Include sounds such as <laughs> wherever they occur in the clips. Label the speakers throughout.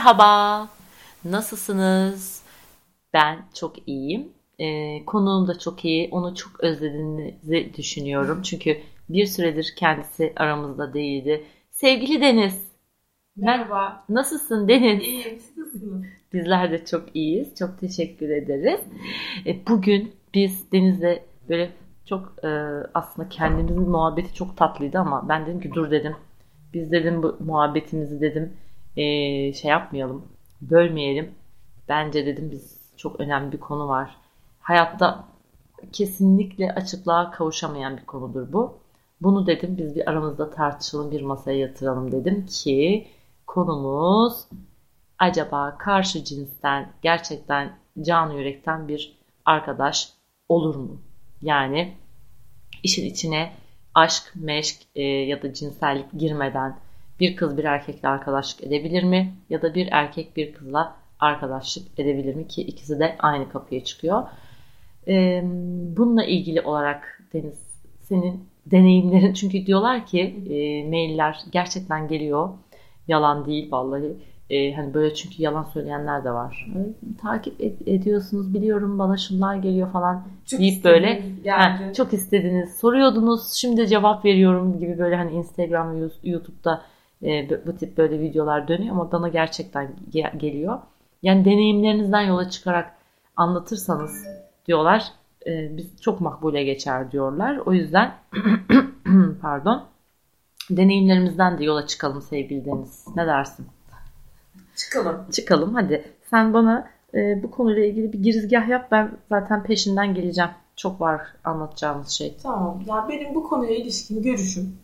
Speaker 1: Merhaba, nasılsınız? Ben çok iyiyim. Ee, konuğum da çok iyi. Onu çok özlediğinizi düşünüyorum. Çünkü bir süredir kendisi aramızda değildi. Sevgili Deniz.
Speaker 2: Merhaba.
Speaker 1: Nasılsın Deniz?
Speaker 2: İyiyim. Siz nasılsınız?
Speaker 1: Bizler de çok iyiyiz. Çok teşekkür ederiz. E, bugün biz Deniz'le böyle çok e, aslında kendimizin muhabbeti çok tatlıydı ama ben dedim ki dur dedim. Biz dedim bu muhabbetimizi dedim e, şey yapmayalım, bölmeyelim. Bence dedim biz çok önemli bir konu var. Hayatta kesinlikle açıklığa kavuşamayan bir konudur bu. Bunu dedim biz bir aramızda tartışalım, bir masaya yatıralım dedim ki konumuz acaba karşı cinsten gerçekten can yürekten bir arkadaş olur mu? Yani işin içine aşk, meşk e, ya da cinsellik girmeden bir kız bir erkekle arkadaşlık edebilir mi? Ya da bir erkek bir kızla arkadaşlık edebilir mi? Ki ikisi de aynı kapıya çıkıyor. E, bununla ilgili olarak Deniz senin deneyimlerin çünkü diyorlar ki e, mailler gerçekten geliyor. Yalan değil vallahi. E, hani böyle çünkü yalan söyleyenler de var. E, takip ed- ediyorsunuz biliyorum bana şunlar geliyor falan
Speaker 2: Çok
Speaker 1: deyip böyle ha, çok istediniz soruyordunuz şimdi cevap veriyorum gibi böyle hani Instagram ve YouTube'da e, bu- tip böyle videolar dönüyor ama bana gerçekten ge- geliyor. Yani deneyimlerinizden yola çıkarak anlatırsanız diyorlar e, biz çok makbule geçer diyorlar. O yüzden <clears throat> pardon deneyimlerimizden de yola çıkalım sevgili Deniz. Ne dersin?
Speaker 2: Çıkalım.
Speaker 1: Çıkalım hadi. Sen bana e, bu konuyla ilgili bir girizgah yap. Ben zaten peşinden geleceğim. Çok var anlatacağımız şey.
Speaker 2: Tamam. Ya benim bu konuya ilişkin görüşüm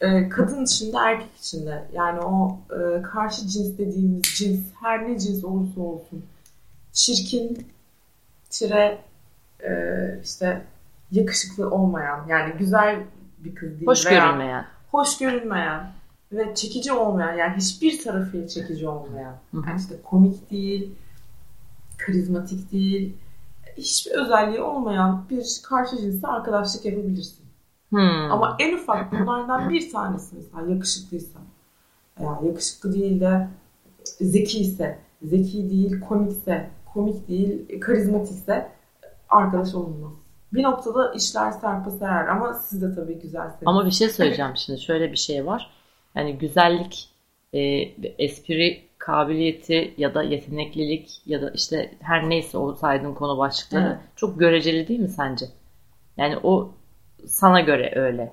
Speaker 2: e, kadın içinde erkek içinde yani o e, karşı cins dediğimiz cins her ne cins olursa olsun çirkin tire e, işte yakışıklı olmayan yani güzel bir kız değil
Speaker 1: Hoş
Speaker 2: veya
Speaker 1: görünmeyen.
Speaker 2: hoş görünmeyen ve çekici olmayan yani hiçbir tarafıyla çekici olmayan
Speaker 1: Hı hı.
Speaker 2: yani işte komik değil karizmatik değil hiçbir özelliği olmayan bir karşı cinsle arkadaşlık yapabilirsin.
Speaker 1: Hmm.
Speaker 2: Ama en ufak bunlardan bir tanesi mesela yakışıklıysa veya yakışıklı değil de zeki ise, zeki değil komikse, komik değil karizmatikse arkadaş olunmaz. Bir noktada işler sarpa sarar ama siz de tabii güzelseniz.
Speaker 1: Ama bir şey söyleyeceğim şimdi. Şöyle bir şey var. Yani güzellik, e, espri kabiliyeti ya da yeteneklilik ya da işte her neyse o saydığın konu başlıkları
Speaker 2: Evet.
Speaker 1: çok göreceli değil mi sence? Yani o sana göre öyle.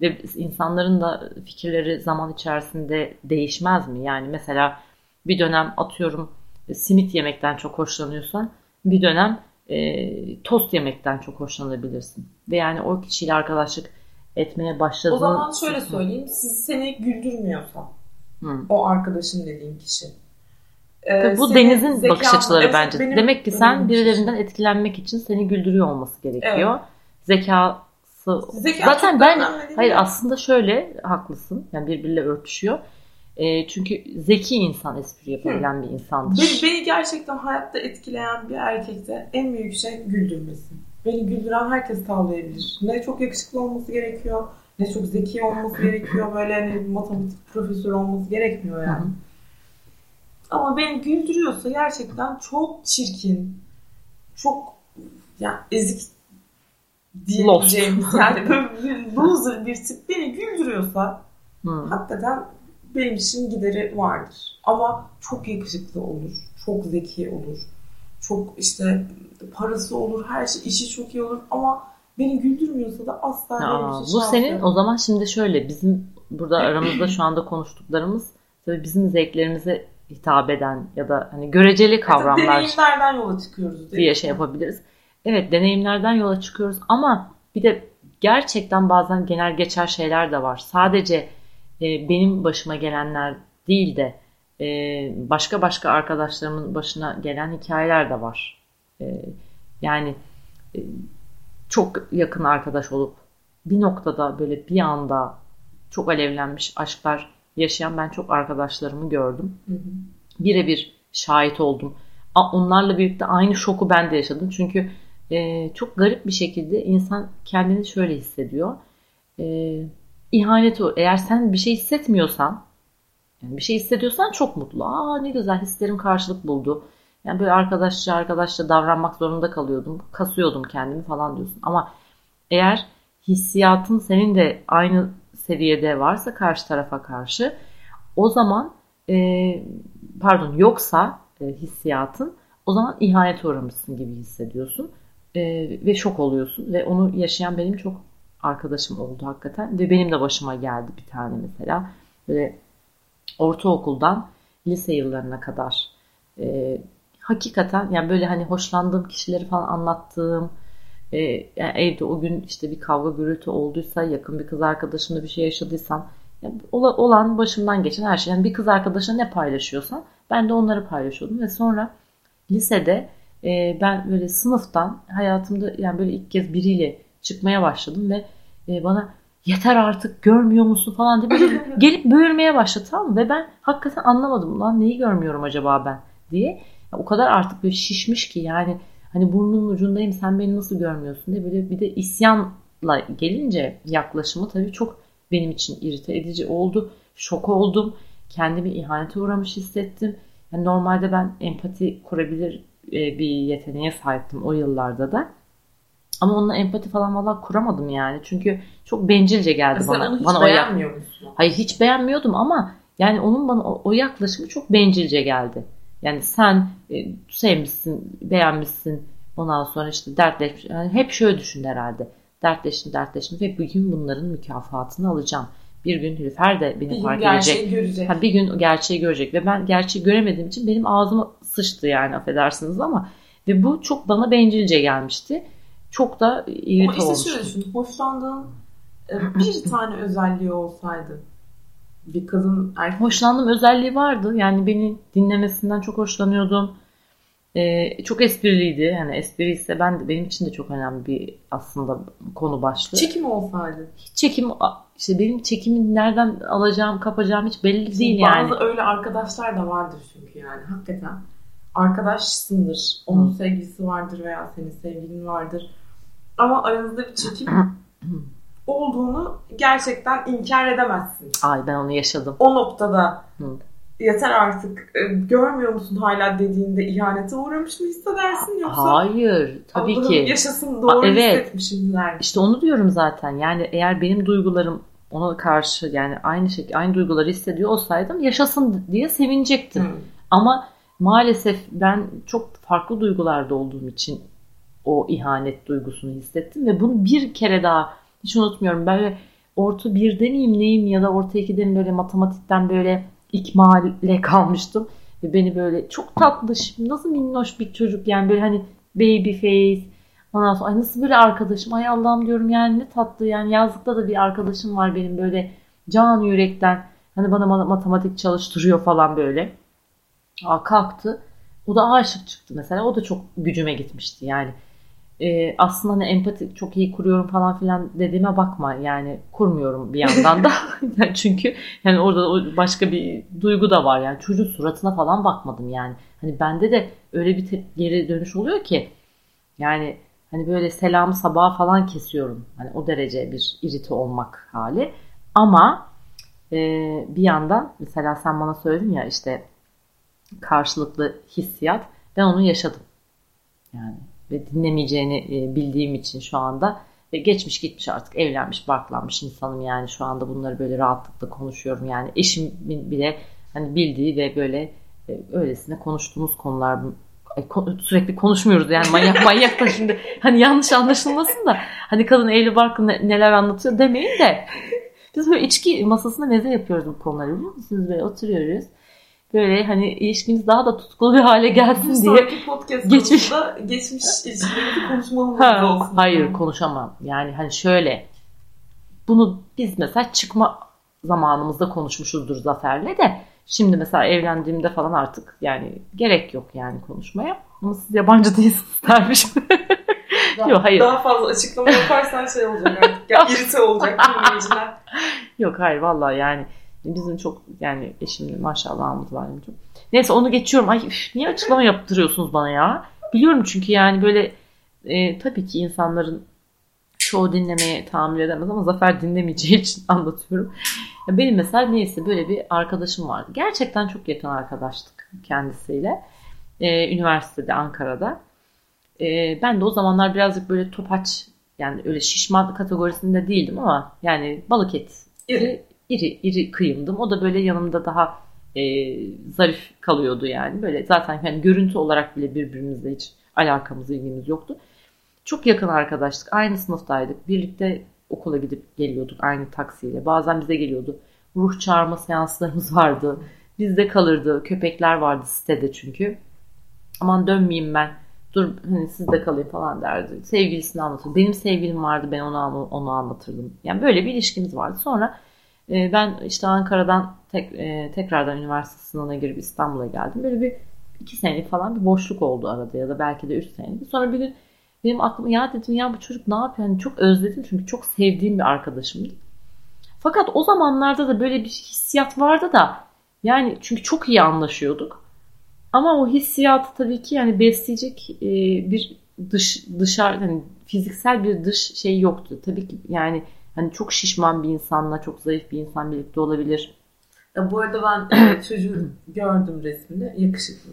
Speaker 1: Ve insanların da fikirleri zaman içerisinde değişmez mi? Yani mesela bir dönem atıyorum simit yemekten çok hoşlanıyorsan bir dönem e, tost yemekten çok hoşlanabilirsin. Ve yani o kişiyle arkadaşlık etmeye başladığın...
Speaker 2: o zaman şöyle söyleyeyim, siz seni güldürmüyorsa
Speaker 1: Hı.
Speaker 2: o arkadaşın dediğin kişi. e,
Speaker 1: Tabii bu Deniz'in
Speaker 2: zekan-
Speaker 1: bakış açıları
Speaker 2: Evet,
Speaker 1: bence.
Speaker 2: benim
Speaker 1: Demek ki sen
Speaker 2: önemli
Speaker 1: birilerinden etkilenmek için seni güldürüyor olması gerekiyor. Zekası
Speaker 2: Zeka
Speaker 1: zaten
Speaker 2: çok
Speaker 1: ben hayır
Speaker 2: mi?
Speaker 1: aslında şöyle haklısın. Yani birbiriyle örtüşüyor. E, çünkü zeki insan espri yapabilen bir insandır.
Speaker 2: Beni, beni gerçekten hayatta etkileyen bir erkekte en büyük şey güldürmesi. Beni güldüren herkes tavlayabilir. Ne çok yakışıklı olması gerekiyor, ne çok zeki olması gerekiyor. Böyle hani matematik profesörü olması gerekmiyor yani.
Speaker 1: Hı hı.
Speaker 2: Ama beni güldürüyorsa gerçekten çok çirkin, çok yani ezik diyebileceğimiz yani loser bir tip beni güldürüyorsa
Speaker 1: Hı.
Speaker 2: hakikaten benim için gideri vardır. Ama çok yakışıklı olur, çok zeki olur, çok işte parası olur, her şey işi çok iyi olur ama beni güldürmüyorsa da asla
Speaker 1: Aa, bu senin o zaman şimdi şöyle bizim burada aramızda şu anda konuştuklarımız tabii bizim zevklerimize hitap eden ya da hani göreceli kavramlar
Speaker 2: Deneyimlerden yola çıkıyoruz.
Speaker 1: diye
Speaker 2: mi?
Speaker 1: şey yapabiliriz. Evet deneyimlerden yola çıkıyoruz ama bir de gerçekten bazen genel geçer şeyler de var. Sadece e, benim başıma gelenler değil de e, başka başka arkadaşlarımın başına gelen hikayeler de var. E, yani e, çok yakın arkadaş olup bir noktada böyle bir anda çok alevlenmiş aşklar yaşayan ben çok arkadaşlarımı gördüm. Birebir şahit oldum. Onlarla birlikte aynı şoku ben de yaşadım. Çünkü e, çok garip bir şekilde insan kendini şöyle hissediyor. E, ihanet o. Eğer sen bir şey hissetmiyorsan Yani bir şey hissediyorsan çok mutlu. Aa ne güzel hislerim karşılık buldu. Yani böyle arkadaşça arkadaşça davranmak zorunda kalıyordum. Kasıyordum kendimi falan diyorsun. Ama eğer hissiyatın senin de aynı seviyede varsa karşı tarafa karşı o zaman e, pardon yoksa e, hissiyatın o zaman ihanet uğramışsın gibi hissediyorsun e, ve şok oluyorsun. Ve onu yaşayan benim çok arkadaşım oldu hakikaten. Ve benim de başıma geldi bir tane mesela. Böyle ortaokuldan lise yıllarına kadar e, hakikaten yani böyle hani hoşlandığım kişileri falan anlattığım e, yani evde o gün işte bir kavga gürültü olduysa yakın bir kız arkadaşımla bir şey yaşadıysam yani olan başımdan geçen her şey. Yani bir kız arkadaşına ne paylaşıyorsan ben de onları paylaşıyordum. Ve sonra lisede e, ben böyle sınıftan hayatımda yani böyle ilk kez biriyle çıkmaya başladım ve e, bana yeter artık görmüyor musun falan diye böyle <laughs> gelip böğürmeye başladı tamam mı? Ve ben hakikaten anlamadım lan neyi görmüyorum acaba ben diye. Ya, o kadar artık böyle şişmiş ki yani hani burnunun ucundayım sen beni nasıl görmüyorsun diye böyle bir de isyanla gelince yaklaşımı tabii çok benim için irite edici oldu. Şok oldum. Kendimi ihanete uğramış hissettim. Yani normalde ben empati kurabilir e, bir yeteneğe sahiptim o yıllarda da. Ama onunla empati falan valla kuramadım yani. Çünkü çok bencilce geldi
Speaker 2: Sen
Speaker 1: bana.
Speaker 2: onu hiç
Speaker 1: bana o
Speaker 2: beğenmiyor musun?
Speaker 1: Hayır hiç beğenmiyordum ama yani onun bana o, o yaklaşımı çok bencilce geldi. Yani sen e, sevmişsin, beğenmişsin. Ondan sonra işte dertleşmiş. Yani hep şöyle düşün herhalde. Dertleştim, dertleştim ve bir gün bunların mükafatını alacağım. Bir gün Nilüfer de beni
Speaker 2: Bir gün
Speaker 1: fark
Speaker 2: gerçeği
Speaker 1: edecek.
Speaker 2: görecek.
Speaker 1: Ha, bir gün gerçeği görecek ve ben gerçeği göremediğim için benim ağzıma sıçtı yani affedersiniz ama ve bu çok bana bencilce gelmişti. Çok da
Speaker 2: Ama
Speaker 1: irite
Speaker 2: işte
Speaker 1: olmuştu.
Speaker 2: şöyle düşün. Hoşlandığın e, bir tane özelliği olsaydı bir kadın erkek
Speaker 1: Hoşlandığım özelliği vardı. Yani beni dinlemesinden çok hoşlanıyordum. Ee, çok espriliydi. Yani espri ise ben de benim için de çok önemli bir aslında konu başlığı.
Speaker 2: çekim olsaydı.
Speaker 1: Hiç çekim işte benim çekimi nereden alacağım, kapacağım hiç belli değil yani.
Speaker 2: Bazı öyle arkadaşlar da vardır çünkü yani hakikaten. Arkadaşsındır. Onun sevgilisi vardır veya senin sevgilin vardır. Ama aranızda bir çekim <clears throat> olduğunu gerçekten inkar edemezsin.
Speaker 1: Ay ben onu yaşadım.
Speaker 2: O noktada
Speaker 1: Hı.
Speaker 2: yeter artık e, görmüyor musun hala dediğinde ihanete uğramış mı hissedersin yoksa
Speaker 1: Hayır, tabii ki.
Speaker 2: yaşasın doğru
Speaker 1: Aa, evet.
Speaker 2: hissetmişim der.
Speaker 1: İşte onu diyorum zaten. Yani eğer benim duygularım ona karşı yani aynı şekilde aynı duyguları hissediyor olsaydım yaşasın diye sevinecektim.
Speaker 2: Hı.
Speaker 1: Ama maalesef ben çok farklı duygularda olduğum için o ihanet duygusunu hissettim ve bunu bir kere daha hiç unutmuyorum. Böyle orta birde miyim neyim ya da orta ikide mi böyle matematikten böyle ikmale kalmıştım. Ve beni böyle çok tatlı nasıl minnoş bir çocuk yani böyle hani baby face ondan sonra ay nasıl böyle arkadaşım ay Allah'ım diyorum yani ne tatlı yani yazlıkta da bir arkadaşım var benim böyle can yürekten hani bana ma- matematik çalıştırıyor falan böyle. Aa, kalktı. O da aşık çıktı mesela. O da çok gücüme gitmişti yani. Ee, aslında hani empati çok iyi kuruyorum falan filan dediğime bakma. Yani kurmuyorum bir yandan da. Yani <laughs> <laughs> Çünkü yani orada başka bir duygu da var. Yani çocuğun suratına falan bakmadım yani. Hani bende de öyle bir geri dönüş oluyor ki yani hani böyle selamı sabaha falan kesiyorum. Hani o derece bir irite olmak hali. Ama e, bir yandan mesela sen bana söyledin ya işte karşılıklı hissiyat. Ben onu yaşadım. Yani ve dinlemeyeceğini e, bildiğim için şu anda. Ve geçmiş gitmiş artık evlenmiş barklanmış insanım yani. Şu anda bunları böyle rahatlıkla konuşuyorum yani. Eşimin bile hani bildiği ve böyle e, öylesine konuştuğumuz konular ko- sürekli konuşmuyoruz yani. Manyak <laughs> manyak da şimdi. Hani yanlış anlaşılmasın da. Hani kadın evli barklı ne- neler anlatıyor demeyin de. Biz böyle içki masasında meze yapıyoruz bu konuları biliyor musunuz? Böyle oturuyoruz böyle hani ilişkimiz daha da tutkulu bir hale gelsin diye
Speaker 2: sonraki podcastımızda geçmiş ilişkilerimizi konuşmamız
Speaker 1: Ha,
Speaker 2: olsun.
Speaker 1: hayır konuşamam. Yani hani şöyle bunu biz mesela çıkma zamanımızda konuşmuşuzdur Zafer'le de şimdi mesela evlendiğimde falan artık yani gerek yok yani konuşmaya. Ama siz yabancı değilsiniz dermiş. <laughs>
Speaker 2: Daha,
Speaker 1: Yok, hayır.
Speaker 2: Daha fazla açıklama yaparsan şey olacak artık. Ya, <laughs> irite olacak dinleyiciler.
Speaker 1: yok hayır vallahi yani bizim çok yani eşimle var. benim çok. Neyse onu geçiyorum. Ay üf, niye açıklama yaptırıyorsunuz bana ya? Biliyorum çünkü yani böyle e, tabii ki insanların çoğu dinlemeye tahammül edemez ama Zafer dinlemeyeceği <laughs> için anlatıyorum. Ya benim mesela neyse böyle bir arkadaşım vardı. Gerçekten çok yakın arkadaştık kendisiyle. Ee, üniversitede Ankara'da. Ee, ben de o zamanlar birazcık böyle topaç yani öyle şişman kategorisinde değildim ama yani balık et iri, iri kıyımdım. O da böyle yanımda daha e, zarif kalıyordu yani. Böyle zaten yani görüntü olarak bile birbirimizle hiç alakamız, ilgimiz yoktu. Çok yakın arkadaştık. Aynı sınıftaydık. Birlikte okula gidip geliyorduk aynı taksiyle. Bazen bize geliyordu. Ruh çağırma seanslarımız <laughs> vardı. Bizde kalırdı. Köpekler vardı sitede çünkü. Aman dönmeyeyim ben. Dur hani sizde kalayım falan derdi. Sevgilisini anlatırdı. Benim sevgilim vardı ben onu onu anlatırdım. Yani böyle bir ilişkimiz vardı. Sonra e, ben işte Ankara'dan tek, e, tekrardan üniversite sınavına girip İstanbul'a geldim. Böyle bir iki senelik falan bir boşluk oldu arada ya da belki de üç senelik. Sonra bir gün benim aklım ya dedim ya bu çocuk ne yapıyor? Yani çok özledim çünkü çok sevdiğim bir arkadaşımdı. Fakat o zamanlarda da böyle bir hissiyat vardı da yani çünkü çok iyi anlaşıyorduk. Ama o hissiyatı tabii ki yani besleyecek e, bir dış dışarı yani fiziksel bir dış şey yoktu. Tabii ki yani hani çok şişman bir insanla çok zayıf bir insan birlikte olabilir.
Speaker 2: Ya bu arada ben <clears throat> e, çocuğu gördüm resmini. Yakışıklı.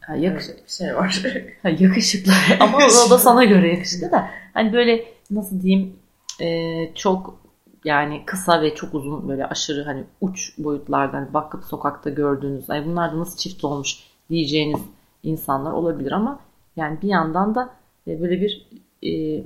Speaker 1: Ha, yakışıklı
Speaker 2: bir şey var. <laughs>
Speaker 1: ha, yakışıklı <laughs> ama o da sana göre yakışıklı da. Hani böyle nasıl diyeyim e, çok yani kısa ve çok uzun böyle aşırı hani uç boyutlardan bakıp sokakta gördüğünüz ay bunlar da nasıl çift olmuş diyeceğiniz insanlar olabilir ama yani bir yandan da e, böyle bir e,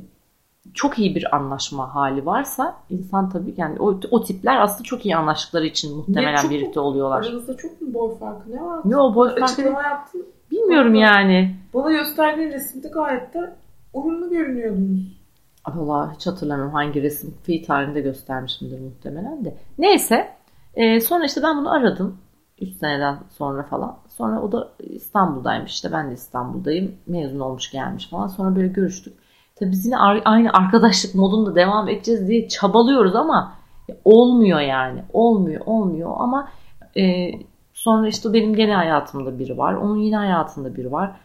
Speaker 1: çok iyi bir anlaşma hali varsa insan tabii yani o, o tipler aslında çok iyi anlaştıkları için muhtemelen birlikte oluyorlar.
Speaker 2: Aranızda çok mu boy farkı ne var?
Speaker 1: Yok boy farkı.
Speaker 2: Açıklama yaptın.
Speaker 1: Bilmiyorum
Speaker 2: bana,
Speaker 1: yani.
Speaker 2: Bana gösterdiğin resimde gayet de uyumlu görünüyordunuz.
Speaker 1: Allah hiç hatırlamıyorum hangi resim fi tarihinde göstermişimdir muhtemelen de. Neyse e, sonra işte ben bunu aradım. 3 seneden sonra falan. Sonra o da İstanbul'daymış işte ben de İstanbul'dayım. Mezun olmuş gelmiş falan. Sonra böyle görüştük. Tabii biz yine aynı arkadaşlık modunda devam edeceğiz diye çabalıyoruz ama olmuyor yani. Olmuyor, olmuyor ama e, sonra işte benim gene hayatımda biri var. Onun yine hayatında biri var.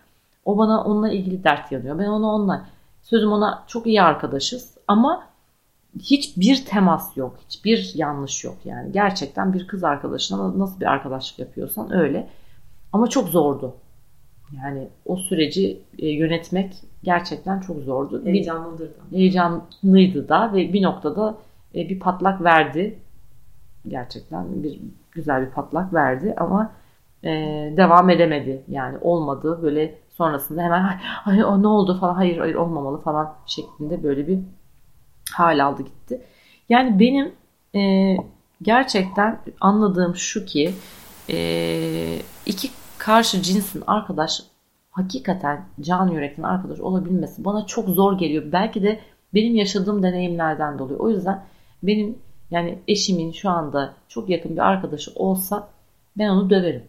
Speaker 1: O bana onunla ilgili dert yanıyor. Ben ona onunla sözüm ona çok iyi arkadaşız ama hiçbir temas yok. Hiçbir yanlış yok yani. Gerçekten bir kız arkadaşına nasıl bir arkadaşlık yapıyorsan öyle. Ama çok zordu. Yani o süreci e, yönetmek gerçekten çok zordu.
Speaker 2: Heyecanlıdır da.
Speaker 1: Heyecanlıydı da ve bir noktada e, bir patlak verdi. Gerçekten bir güzel bir patlak verdi ama e, devam edemedi. Yani olmadı. Böyle sonrasında hemen ay, ay o ne oldu falan hayır hayır olmamalı falan şeklinde böyle bir hal aldı gitti. Yani benim e, gerçekten anladığım şu ki e, karşı cinsin arkadaş hakikaten can yürekten arkadaş olabilmesi bana çok zor geliyor. Belki de benim yaşadığım deneyimlerden dolayı. O yüzden benim yani eşimin şu anda çok yakın bir arkadaşı olsa ben onu döverim.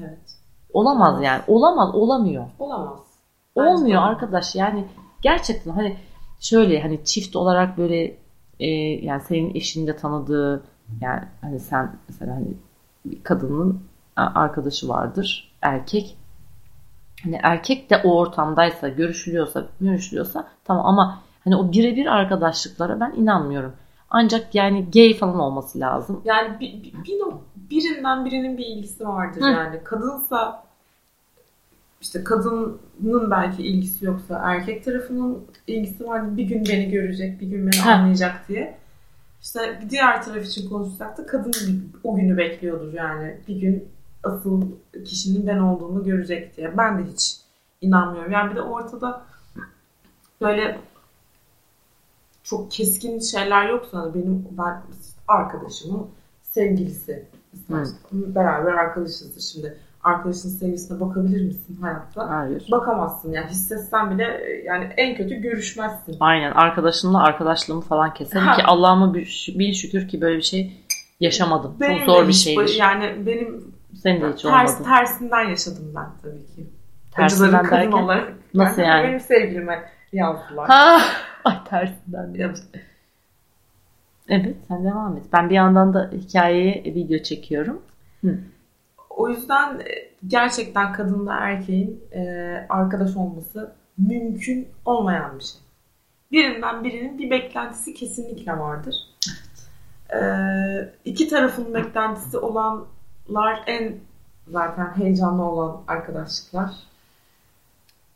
Speaker 2: Evet.
Speaker 1: Olamaz, Olamaz. yani. Olamaz, olamıyor.
Speaker 2: Olamaz.
Speaker 1: Bence Olmuyor olamaz. arkadaş. Yani gerçekten hani şöyle hani çift olarak böyle e, yani senin eşin de tanıdığı yani hani sen mesela hani bir kadının arkadaşı vardır erkek hani erkek de o ortamdaysa görüşülüyorsa görüşülüyorsa tamam ama hani o birebir arkadaşlıklara ben inanmıyorum. Ancak yani gay falan olması lazım.
Speaker 2: Yani bir, bir, bir birinden birinin bir ilgisi vardır Hı. yani. Kadınsa işte kadının belki ilgisi yoksa erkek tarafının ilgisi var. Bir gün beni görecek, bir gün beni ha. anlayacak diye. İşte diğer taraf için konuşsak da kadın o günü bekliyordur yani. Bir gün asıl kişinin ben olduğumu görecek diye. Ben de hiç inanmıyorum. Yani bir de ortada böyle çok keskin şeyler yoksa hani benim ben arkadaşımın sevgilisi hmm. beraber arkadaşızdır şimdi arkadaşının sevgisine bakabilir misin hayatta?
Speaker 1: Hayır.
Speaker 2: Bakamazsın yani hissetsen bile yani en kötü görüşmezsin.
Speaker 1: Aynen arkadaşımla arkadaşlığımı falan keserim ki Allah'ıma bin şükür ki böyle bir şey yaşamadım. Benim Çok zor bir şeydir.
Speaker 2: Yani benim
Speaker 1: Senin de hiç
Speaker 2: ters, olmadı. Tersinden yaşadım ben tabii ki.
Speaker 1: Tersinden derken? Olarak, Nasıl yani?
Speaker 2: Benim sevgilime yazdılar.
Speaker 1: Ha, <laughs> ay tersinden. Evet. Evet sen devam et. Ben bir yandan da hikayeye video çekiyorum. Hı.
Speaker 2: O yüzden e, gerçekten kadınla erkeğin e, arkadaş olması mümkün olmayan bir şey. birinden birinin bir beklentisi kesinlikle vardır. Ee, iki tarafın beklentisi olanlar en zaten heyecanlı olan arkadaşlıklar.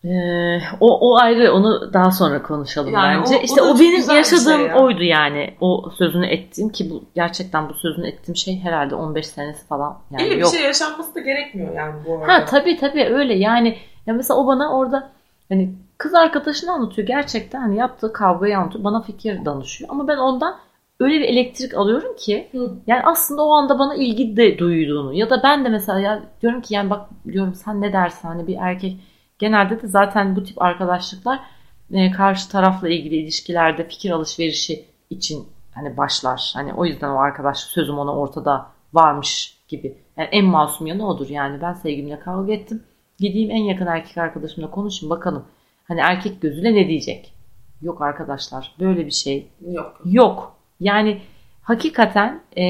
Speaker 1: Ee, o, o ayrı onu daha sonra konuşalım
Speaker 2: Yani
Speaker 1: bence.
Speaker 2: o- o
Speaker 1: işte o,
Speaker 2: çok
Speaker 1: benim
Speaker 2: bir
Speaker 1: yaşadığım
Speaker 2: şey ya.
Speaker 1: oydu yani. O sözünü ettiğim ki bu gerçekten bu sözünü ettiğim şey herhalde 15 senesi falan yani
Speaker 2: bir
Speaker 1: yok.
Speaker 2: şey yaşanması da gerekmiyor yani bu arada.
Speaker 1: Ha tabii tabii öyle yani ya mesela o bana orada hani kız arkadaşını anlatıyor gerçekten hani yaptığı kavgayı anlatıyor bana fikir danışıyor ama ben ondan öyle bir elektrik alıyorum ki
Speaker 2: Hı.
Speaker 1: yani aslında o anda bana ilgi de duyduğunu ya da ben de mesela ya diyorum ki yani bak diyorum sen ne dersin hani bir erkek genelde de zaten bu tip arkadaşlıklar e, karşı tarafla ilgili ilişkilerde fikir alışverişi için hani başlar. Hani o yüzden o arkadaşlık sözüm ona ortada varmış gibi. Yani en masum yanı odur yani. Ben sevgilimle kavga ettim. Gideyim en yakın erkek arkadaşımla konuşayım bakalım. Hani erkek gözüyle ne diyecek? Yok arkadaşlar böyle bir şey
Speaker 2: Yok.
Speaker 1: yok. Yani hakikaten e,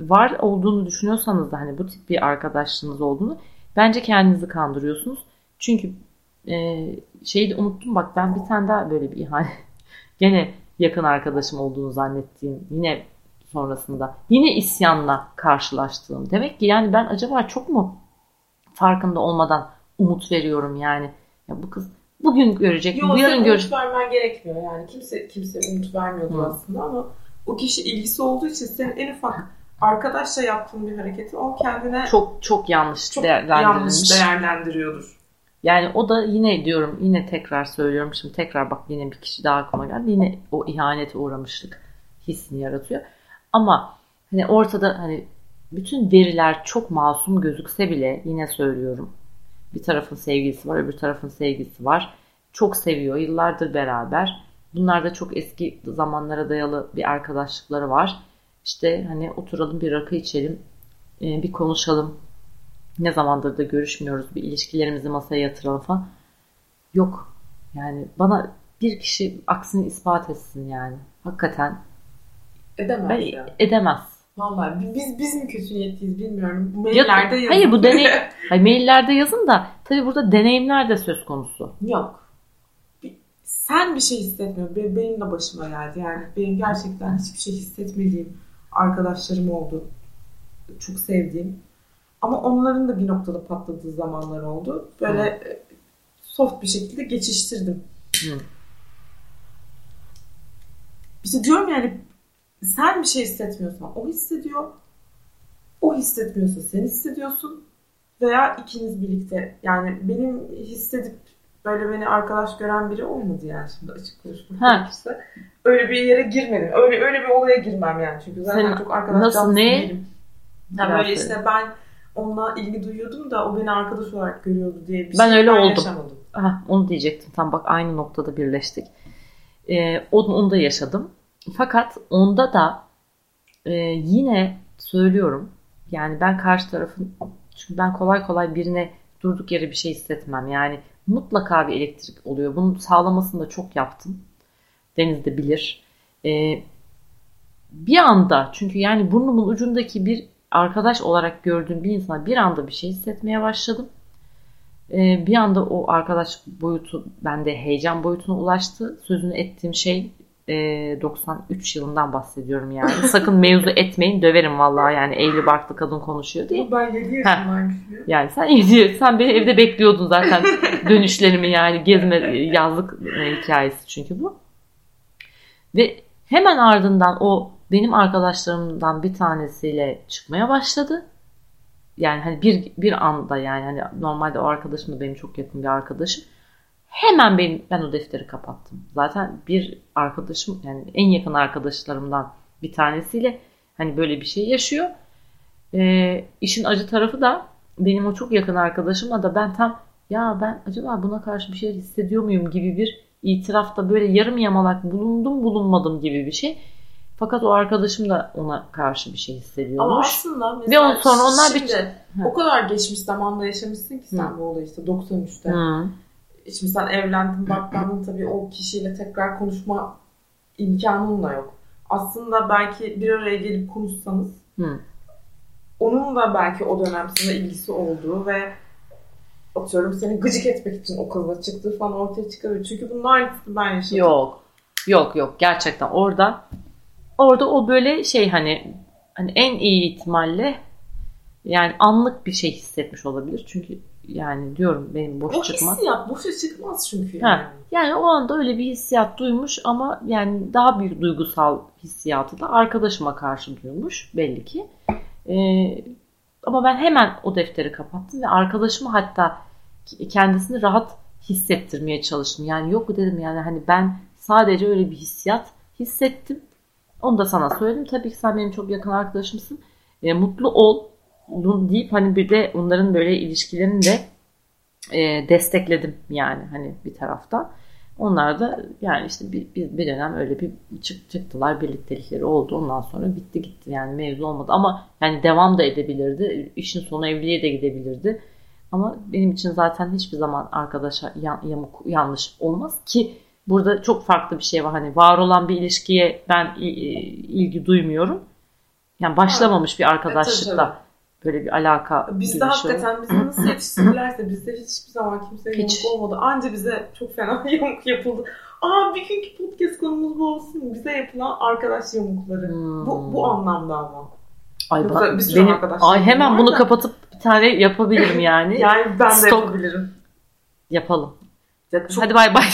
Speaker 1: var olduğunu düşünüyorsanız da hani bu tip bir arkadaşlığınız olduğunu bence kendinizi kandırıyorsunuz. Çünkü e, şeyi de unuttum bak ben bir tane daha böyle bir ihanet <laughs> gene yakın arkadaşım olduğunu zannettiğim yine sonrasında yine isyanla karşılaştığım. Demek ki yani ben acaba çok mu farkında olmadan umut veriyorum yani. Ya bu kız bugün görecek,
Speaker 2: Yok
Speaker 1: bu yarın görecek.
Speaker 2: umut vermen gerekmiyor yani. Kimse kimse umut vermiyordu
Speaker 1: Hı.
Speaker 2: aslında ama o kişi ilgisi olduğu için senin en ufak arkadaşla yaptığın bir hareketi o kendine
Speaker 1: Çok çok yanlış
Speaker 2: çok yanlış değerlendiriyordur.
Speaker 1: Yani o da yine diyorum yine tekrar söylüyorum şimdi tekrar bak yine bir kişi daha aklıma geldi. Yine o ihanete uğramışlık hissini yaratıyor. Ama hani ortada hani bütün veriler çok masum gözükse bile yine söylüyorum. Bir tarafın sevgilisi var, öbür tarafın sevgilisi var. Çok seviyor, yıllardır beraber. Bunlar da çok eski zamanlara dayalı bir arkadaşlıkları var. İşte hani oturalım bir rakı içelim, e, bir konuşalım. Ne zamandır da görüşmüyoruz, bir ilişkilerimizi masaya yatıralım falan. Yok. Yani bana bir kişi aksini ispat etsin yani. Hakikaten
Speaker 2: Edemez
Speaker 1: ben
Speaker 2: ya.
Speaker 1: edemez.
Speaker 2: Vallahi biz biz mi kötü niyetliyiz bilmiyorum. Maillerde yazın.
Speaker 1: hayır, bu deney- <laughs> Hayır, maillerde yazın da tabii burada deneyimler de söz konusu.
Speaker 2: Yok. Sen bir şey hissetmiyorsun. Benim, benim de başıma geldi. Yani benim gerçekten hiçbir şey hissetmediğim arkadaşlarım oldu. Çok sevdiğim. Ama onların da bir noktada patladığı zamanlar oldu. Böyle e, soft bir şekilde geçiştirdim.
Speaker 1: Hı.
Speaker 2: İşte diyorum yani sen bir şey hissetmiyorsan o hissediyor. O hissetmiyorsa sen hissediyorsun. Veya ikiniz birlikte. Yani benim hissedip böyle beni arkadaş gören biri olmadı yani şimdi açık konuşmak
Speaker 1: Ha.
Speaker 2: gerekirse. Öyle bir yere girmedim. Öyle öyle bir olaya girmem yani. Çünkü zaten
Speaker 1: Sen
Speaker 2: çok arkadaş
Speaker 1: nasıl, ne?
Speaker 2: değilim. Yani böyle
Speaker 1: öyle.
Speaker 2: işte ben onunla ilgi duyuyordum da o beni arkadaş olarak görüyordu diye bir
Speaker 1: Ben
Speaker 2: şey
Speaker 1: öyle oldum.
Speaker 2: yaşamadım.
Speaker 1: Aha, onu diyecektim. Tam bak aynı noktada birleştik. Ee, onu, onu da yaşadım. Fakat onda da e, yine söylüyorum. Yani ben karşı tarafın çünkü ben kolay kolay birine durduk yere bir şey hissetmem. Yani mutlaka bir elektrik oluyor. Bunun sağlamasını da çok yaptım. Deniz de bilir. Ee, bir anda çünkü yani burnumun ucundaki bir arkadaş olarak gördüğüm bir insana bir anda bir şey hissetmeye başladım. Ee, bir anda o arkadaş boyutu bende heyecan boyutuna ulaştı. Sözünü ettiğim şey e, 93 yılından bahsediyorum yani. <laughs> Sakın mevzu etmeyin döverim vallahi yani evli barklı kadın konuşuyor diye.
Speaker 2: Ben 7 yaşındaymışım.
Speaker 1: Yani sen iyi sen beni evde bekliyordun zaten <laughs> dönüşlerimi yani gezme yazlık hikayesi çünkü bu. Ve hemen ardından o benim arkadaşlarımdan bir tanesiyle çıkmaya başladı. Yani hani bir bir anda yani hani normalde o arkadaşım da benim çok yakın bir arkadaşım. Hemen ben, ben o defteri kapattım. Zaten bir arkadaşım yani en yakın arkadaşlarımdan bir tanesiyle hani böyle bir şey yaşıyor. Ee, işin acı tarafı da benim o çok yakın arkadaşımla da ben tam ya ben acaba buna karşı bir şey hissediyor muyum gibi bir itirafta böyle yarım yamalak bulundum bulunmadım gibi bir şey. Fakat o arkadaşım da ona karşı bir şey
Speaker 2: Ama
Speaker 1: hissediyormuş.
Speaker 2: aslında
Speaker 1: Ve
Speaker 2: mesela
Speaker 1: ondan sonra onlar bir-
Speaker 2: şimdi o kadar geçmiş zamanda yaşamışsın ki sen
Speaker 1: Hı.
Speaker 2: bu olayı işte 93'te.
Speaker 1: Hı.
Speaker 2: Şimdi sen evlendin, baktandın tabii o kişiyle tekrar konuşma imkanın da yok. Aslında belki bir araya gelip konuşsanız
Speaker 1: Hı.
Speaker 2: onun da belki o dönem sana ilgisi olduğu ve atıyorum seni gıcık etmek için o kızla çıktığı falan ortaya çıkabilir. Çünkü bunun aynısını ben yaşadım.
Speaker 1: Yok. Yok yok gerçekten orada orada o böyle şey hani hani en iyi ihtimalle yani anlık bir şey hissetmiş olabilir. Çünkü yani diyorum benim boş
Speaker 2: o
Speaker 1: çıkmaz.
Speaker 2: hissiyat boşa çıkmaz çünkü.
Speaker 1: Ha,
Speaker 2: Yani.
Speaker 1: yani o anda öyle bir hissiyat duymuş ama yani daha bir duygusal hissiyatı da arkadaşıma karşı duymuş belli ki. Ee, ama ben hemen o defteri kapattım ve arkadaşıma hatta kendisini rahat hissettirmeye çalıştım. Yani yok dedim yani hani ben sadece öyle bir hissiyat hissettim. Onu da sana söyledim. Tabii ki sen benim çok yakın arkadaşımsın. E, mutlu ol deyip hani bir de onların böyle ilişkilerini de e, destekledim yani hani bir taraftan. Onlar da yani işte bir, bir, bir dönem öyle bir çık, çıktılar birliktelikleri oldu. Ondan sonra bitti gitti yani mevzu olmadı. Ama yani devam da edebilirdi. İşin sonu evliliğe de gidebilirdi. Ama benim için zaten hiçbir zaman arkadaşa yan, yamuk, yanlış olmaz ki burada çok farklı bir şey var. Hani var olan bir ilişkiye ben ilgi duymuyorum. Yani başlamamış bir arkadaşlıkla
Speaker 2: Evet,
Speaker 1: böyle bir alaka
Speaker 2: Bizde
Speaker 1: gibi şey.
Speaker 2: hakikaten bizi nasıl yetiştirdilerse bizde hiçbir zaman kimseye
Speaker 1: Hiç.
Speaker 2: yamuk olmadı. Anca bize çok fena <laughs> yamuk yapıldı. Aa bir günkü podcast konumuz bu olsun. Bize yapılan arkadaş yamukları.
Speaker 1: Hmm.
Speaker 2: Bu, bu anlamda ama.
Speaker 1: Ay,
Speaker 2: Yoksa
Speaker 1: ben- benim, ay hemen bunu
Speaker 2: da.
Speaker 1: kapatıp bir tane yapabilirim yani. <laughs>
Speaker 2: Yani ben de
Speaker 1: Stok.
Speaker 2: yapabilirim.
Speaker 1: Yapalım.
Speaker 2: Ya çok,
Speaker 1: Hadi bay bay.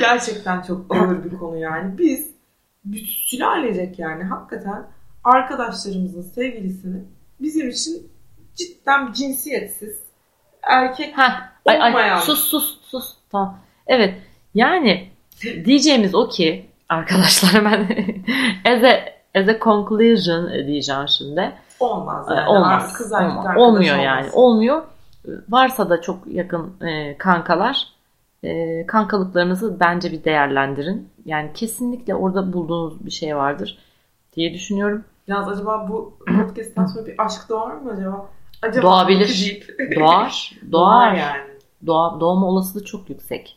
Speaker 2: Gerçekten çok ağır bir konu yani. Biz sülalecek yani hakikaten arkadaşlarımızın sevgilisini bizim için cidden cinsiyetsiz erkek
Speaker 1: Heh, ay, ay,
Speaker 2: Olmayan.
Speaker 1: sus sus sus. Tamam. Evet. Yani diyeceğimiz o ki arkadaşlar <laughs> ben as a, as a conclusion diyeceğim şimdi.
Speaker 2: olmaz
Speaker 1: Ee,
Speaker 2: yani.
Speaker 1: olmaz.
Speaker 2: Kız
Speaker 1: olmaz. Olmuyor
Speaker 2: olmaz.
Speaker 1: yani. Olmuyor. Varsa da çok yakın e, kankalar e, kankalıklarınızı bence bir değerlendirin. Yani kesinlikle orada bulduğunuz bir şey vardır diye düşünüyorum.
Speaker 2: Yalnız acaba bu podcast'tan sonra bir aşk doğar mı acaba? Acaba
Speaker 1: Doğabilir. <laughs> Doğar. <laughs>
Speaker 2: Doğar
Speaker 1: Doğar.
Speaker 2: yani.
Speaker 1: Doğa, doğma olasılığı çok yüksek.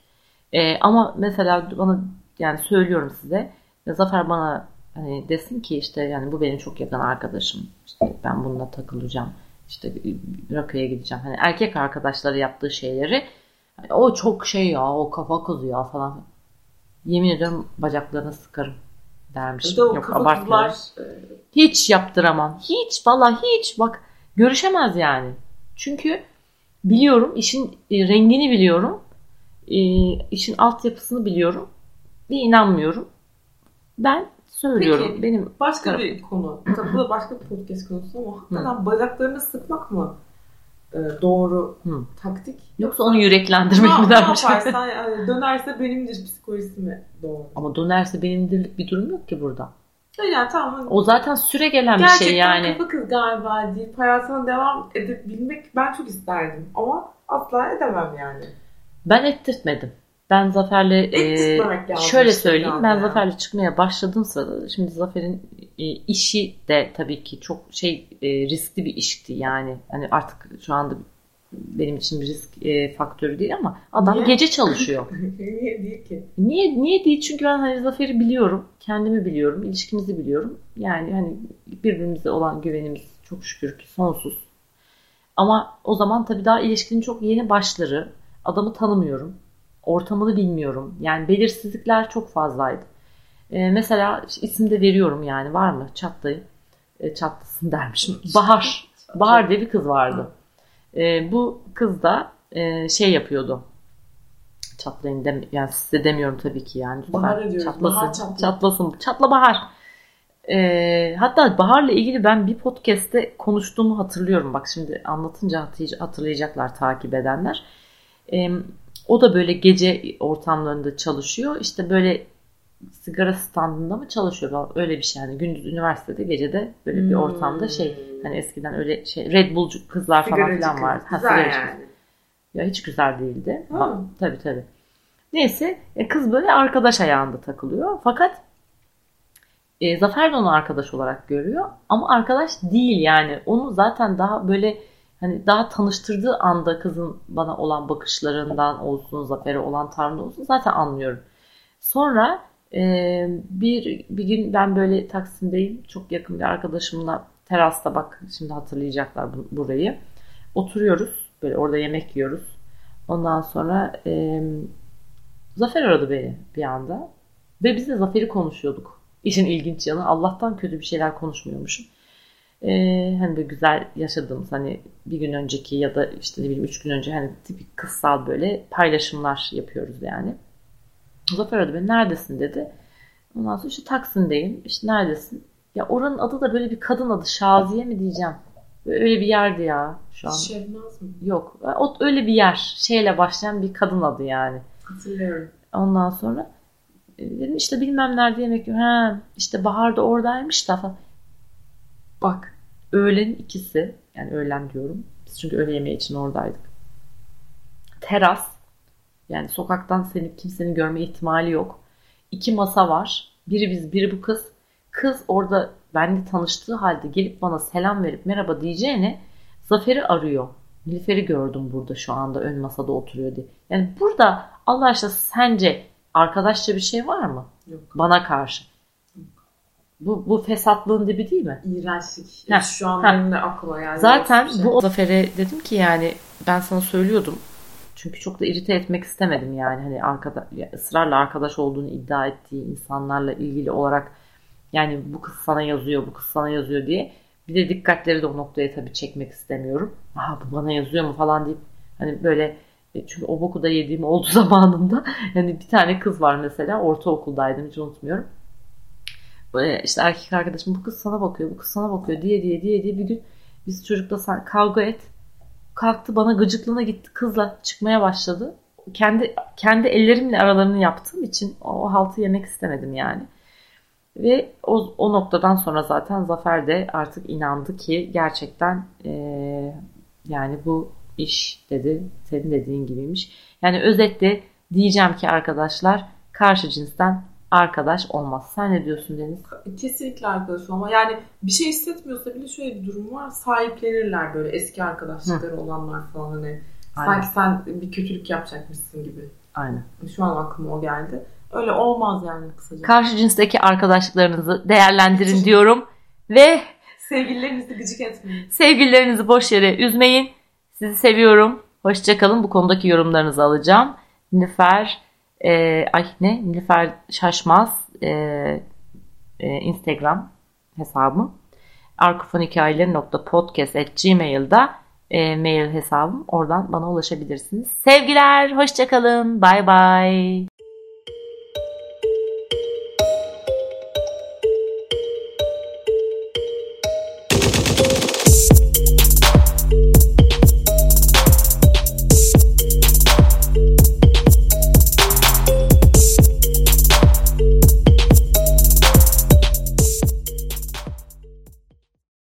Speaker 1: Ee, ama mesela bana yani söylüyorum size Zafer bana hani desin ki işte yani bu benim çok yakın arkadaşım. İşte ben bununla takılacağım. İşte rakıya gideceğim. Hani erkek arkadaşları yaptığı şeyleri hani o çok şey ya o kafa kızı ya falan. Yemin ediyorum bacaklarını sıkarım dermişim.
Speaker 2: O
Speaker 1: Yok abartmıyorum.
Speaker 2: e,
Speaker 1: Hiç yaptıramam. Hiç valla hiç bak görüşemez yani. Çünkü biliyorum işin e, rengini biliyorum. E, işin altyapısını biliyorum. Ve inanmıyorum. Ben söylüyorum.
Speaker 2: Peki.
Speaker 1: Benim
Speaker 2: başka bir konu. Tabii bu da başka bir podcast konusu ama hakikaten bacaklarını sıkmak mı doğru
Speaker 1: Hı.
Speaker 2: taktik?
Speaker 1: yoksa onu yüreklendirmek
Speaker 2: ne,
Speaker 1: mi
Speaker 2: ne
Speaker 1: dermiş.
Speaker 2: yaparsan <laughs> yani dönerse benimdir psikolojisi mi doğru?
Speaker 1: Ama dönerse benimdirlik bir durum yok ki burada.
Speaker 2: Yani tamam.
Speaker 1: O zaten süre gelen bir
Speaker 2: Gerçekten
Speaker 1: şey yani.
Speaker 2: kafa kız galiba deyip hayatına devam edebilmek ben çok isterdim. Ama asla edemem yani.
Speaker 1: Ben ettirtmedim. Ben Zafer'le e, şöyle söyleyeyim. Ben
Speaker 2: yani.
Speaker 1: Zafer'le çıkmaya başladığım sırada şimdi Zafer'in e, işi de tabii ki çok şey e, riskli bir işti yani. Hani artık şu anda benim için bir risk e, faktörü değil ama adam
Speaker 2: Niye?
Speaker 1: gece çalışıyor. <laughs>
Speaker 2: Niye değil ki?
Speaker 1: Niye niye değil? Çünkü ben hani Zafer'i biliyorum, kendimi biliyorum, ilişkimizi biliyorum. Yani hani birbirimize olan güvenimiz çok şükür ki sonsuz. Ama o zaman tabii daha ilişkinin çok yeni başları. Adamı tanımıyorum. Ortamını bilmiyorum. Yani belirsizlikler çok fazlaydı. Ee, mesela isim de veriyorum yani var mı? Çatlayın. E, çatlasın dermişim. Bahar. Bahar diye bir kız vardı. Ee, bu kız da e, şey yapıyordu. Çatlayın dem yani size demiyorum tabii ki yani.
Speaker 2: Bahar ediyoruz.
Speaker 1: Çatlasın.
Speaker 2: Bahar çatla.
Speaker 1: Çatlasın. Çatla Bahar. Ee, hatta Bahar'la ilgili ben bir podcast'te konuştuğumu hatırlıyorum. Bak şimdi anlatınca hatırlay- hatırlayacaklar takip edenler. Ee, o da böyle gece ortamlarında çalışıyor. İşte böyle sigara standında mı çalışıyor? Öyle bir şey yani. Gündüz üniversitede, gece de böyle bir
Speaker 2: Hmm.
Speaker 1: ortamda şey. Hani eskiden öyle şey Red Bull'cu kızlar falan
Speaker 2: Sigaracı
Speaker 1: filan
Speaker 2: kız.
Speaker 1: vardı. Ha,
Speaker 2: Güzel yani.
Speaker 1: kız. Ya hiç güzel değildi.
Speaker 2: Ha.
Speaker 1: Ha, tabii tabii. Neyse e, kız böyle arkadaş ayağında takılıyor. Fakat e, Zafer de onu arkadaş olarak görüyor. Ama arkadaş değil yani. Onu zaten daha böyle hani daha tanıştırdığı anda kızın bana olan bakışlarından olsun, Zafer'e olan tavrında olsun zaten anlıyorum. Sonra e, bir bir gün ben böyle Taksim'deyim. Çok yakın bir arkadaşımla terasta bak şimdi hatırlayacaklar bu- burayı. Oturuyoruz. Böyle orada yemek yiyoruz. Ondan sonra e, Zafer aradı beni bir anda. Ve biz de Zafer'i konuşuyorduk. İşin ilginç yanı Allah'tan kötü bir şeyler konuşmuyormuşum. Ee, hani böyle güzel yaşadığımız hani bir gün önceki ya da işte ne bileyim üç gün önce hani tipik kıssal böyle paylaşımlar yapıyoruz yani. Zafer aradı beni neredesin dedi. Ondan sonra işte Taksim'deyim. İşte neredesin? Ya oranın adı da böyle bir kadın adı. Şaziye mi diyeceğim? Öyle bir yerdi ya şu an.
Speaker 2: Şebnaz mı?
Speaker 1: Yok. O öyle bir yer. Şeyle başlayan bir kadın adı yani.
Speaker 2: Hatırlıyorum.
Speaker 1: Ondan sonra e, dedim işte bilmem nerede yemek yiyor. Ha, işte Bahar da oradaymış da falan. Bak öğlen ikisi yani öğlen diyorum. Biz çünkü öğle yemeği için oradaydık. Teras yani sokaktan seni kimsenin görme ihtimali yok. İki masa var. Biri biz biri bu kız. Kız orada benimle tanıştığı halde gelip bana selam verip merhaba diyeceğine Zafer'i arıyor. Nilüfer'i gördüm burada şu anda ön masada oturuyor diye. Yani burada Allah aşkına sence arkadaşça bir şey var mı?
Speaker 2: Yok.
Speaker 1: Bana karşı. Bu, bu fesatlığın dibi değil mi?
Speaker 2: İğrençlik.
Speaker 1: Heh,
Speaker 2: Şu an benim de aklıma geldi.
Speaker 1: Zaten
Speaker 2: şey.
Speaker 1: bu Zafer'e dedim ki yani ben sana söylüyordum. Çünkü çok da irite etmek istemedim yani. Hani arkada, ya ısrarla arkadaş olduğunu iddia ettiği insanlarla ilgili olarak yani bu kız sana yazıyor, bu kız sana yazıyor diye. Bir de dikkatleri de o noktaya tabii çekmek istemiyorum. Aha bu bana yazıyor mu falan deyip hani böyle e, çünkü o boku da yediğim oldu <laughs> zamanında. Yani bir tane kız var mesela ortaokuldaydım hiç unutmuyorum. İşte erkek arkadaşım bu kız sana bakıyor, bu kız sana bakıyor diye diye diye diye bir gün biz çocukla kavga et. Kalktı bana gıcıklığına gitti kızla çıkmaya başladı. Kendi kendi ellerimle aralarını yaptığım için o haltı yemek istemedim yani. Ve o, o noktadan sonra zaten Zafer de artık inandı ki gerçekten eee, yani bu iş dedi senin dediğin gibiymiş. Yani özetle diyeceğim ki arkadaşlar karşı cinsten arkadaş olmaz. Sen ne diyorsun Deniz?
Speaker 2: Kesinlikle arkadaş olma. Yani bir şey hissetmiyorsa bile şöyle bir durum var. Sahiplenirler böyle eski arkadaşlıkları olanlar falan hani.
Speaker 1: Aynen.
Speaker 2: Sanki sen bir kötülük yapacakmışsın gibi.
Speaker 1: Aynen.
Speaker 2: Şu an aklıma o geldi. Öyle olmaz yani kısaca.
Speaker 1: Karşı cinsteki arkadaşlıklarınızı değerlendirin diyorum. Ve
Speaker 2: Sevgililerinizi gıcık etmeyin.
Speaker 1: sevgililerinizi boş yere üzmeyin. Sizi seviyorum. Hoşçakalın. Bu konudaki yorumlarınızı alacağım. Nilüfer e, ay ne? Nilüfer Şaşmaz e, e, Instagram hesabım. arkafonhikayeleri.podcast.gmail'da e, mail hesabım. Oradan bana ulaşabilirsiniz. Sevgiler. Hoşçakalın. Bay bay.